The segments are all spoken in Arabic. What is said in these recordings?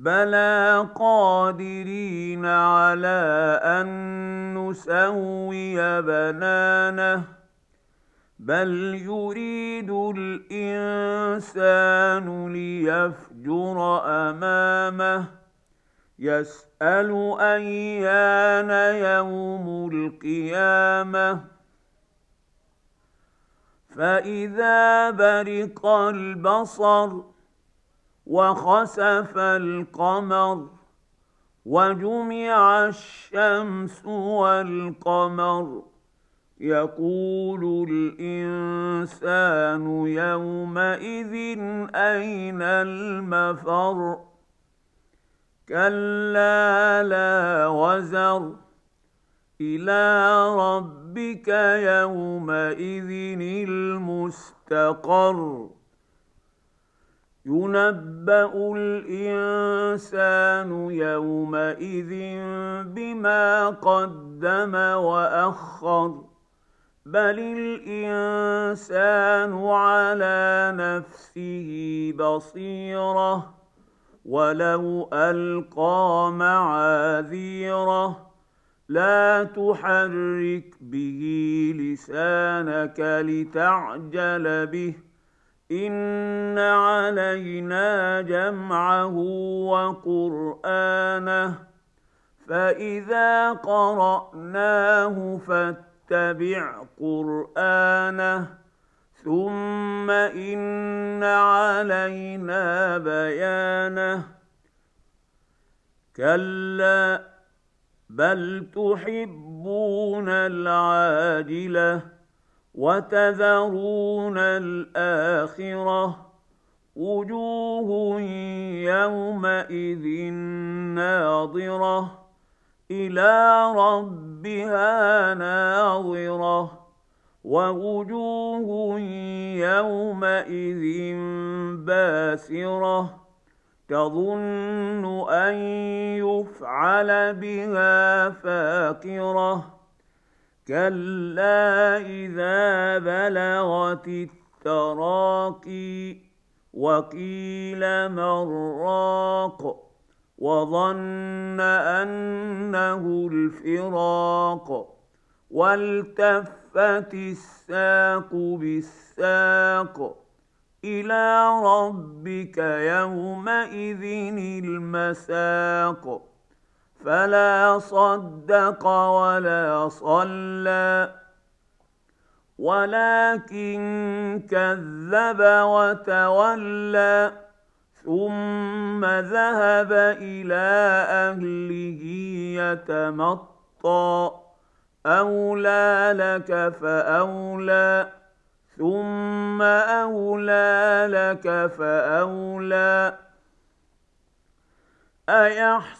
بلى قادرين على ان نسوي بنانه بل يريد الانسان ليفجر امامه يسال ايان يوم القيامه فاذا برق البصر وخسف القمر وجمع الشمس والقمر. يقول الإنسان يومئذ أين المفر؟ كلا لا وزر. إلى ربك يومئذ المستقر. ينبا الانسان يومئذ بما قدم واخر بل الانسان على نفسه بصيره ولو القى معاذيره لا تحرك به لسانك لتعجل به ان علينا جمعه وقرانه فاذا قراناه فاتبع قرانه ثم ان علينا بيانه كلا بل تحبون العاجله وتذرون الآخرة وجوه يومئذ ناظرة إلى ربها ناظرة ووجوه يومئذ باسرة تظن أن يفعل بها فاقرة كلا اذا بلغت التراقي وقيل من راق وظن انه الفراق والتفت الساق بالساق إلى ربك يومئذ المساق فلا صدق ولا صلى ولكن كذب وتولى ثم ذهب إلى أهله يتمطى أولى لك فأولى ثم أولى لك فأولى. ايحسن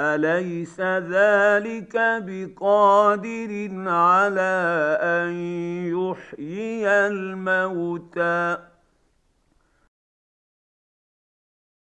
اليس ذلك بقادر على ان يحيي الموتى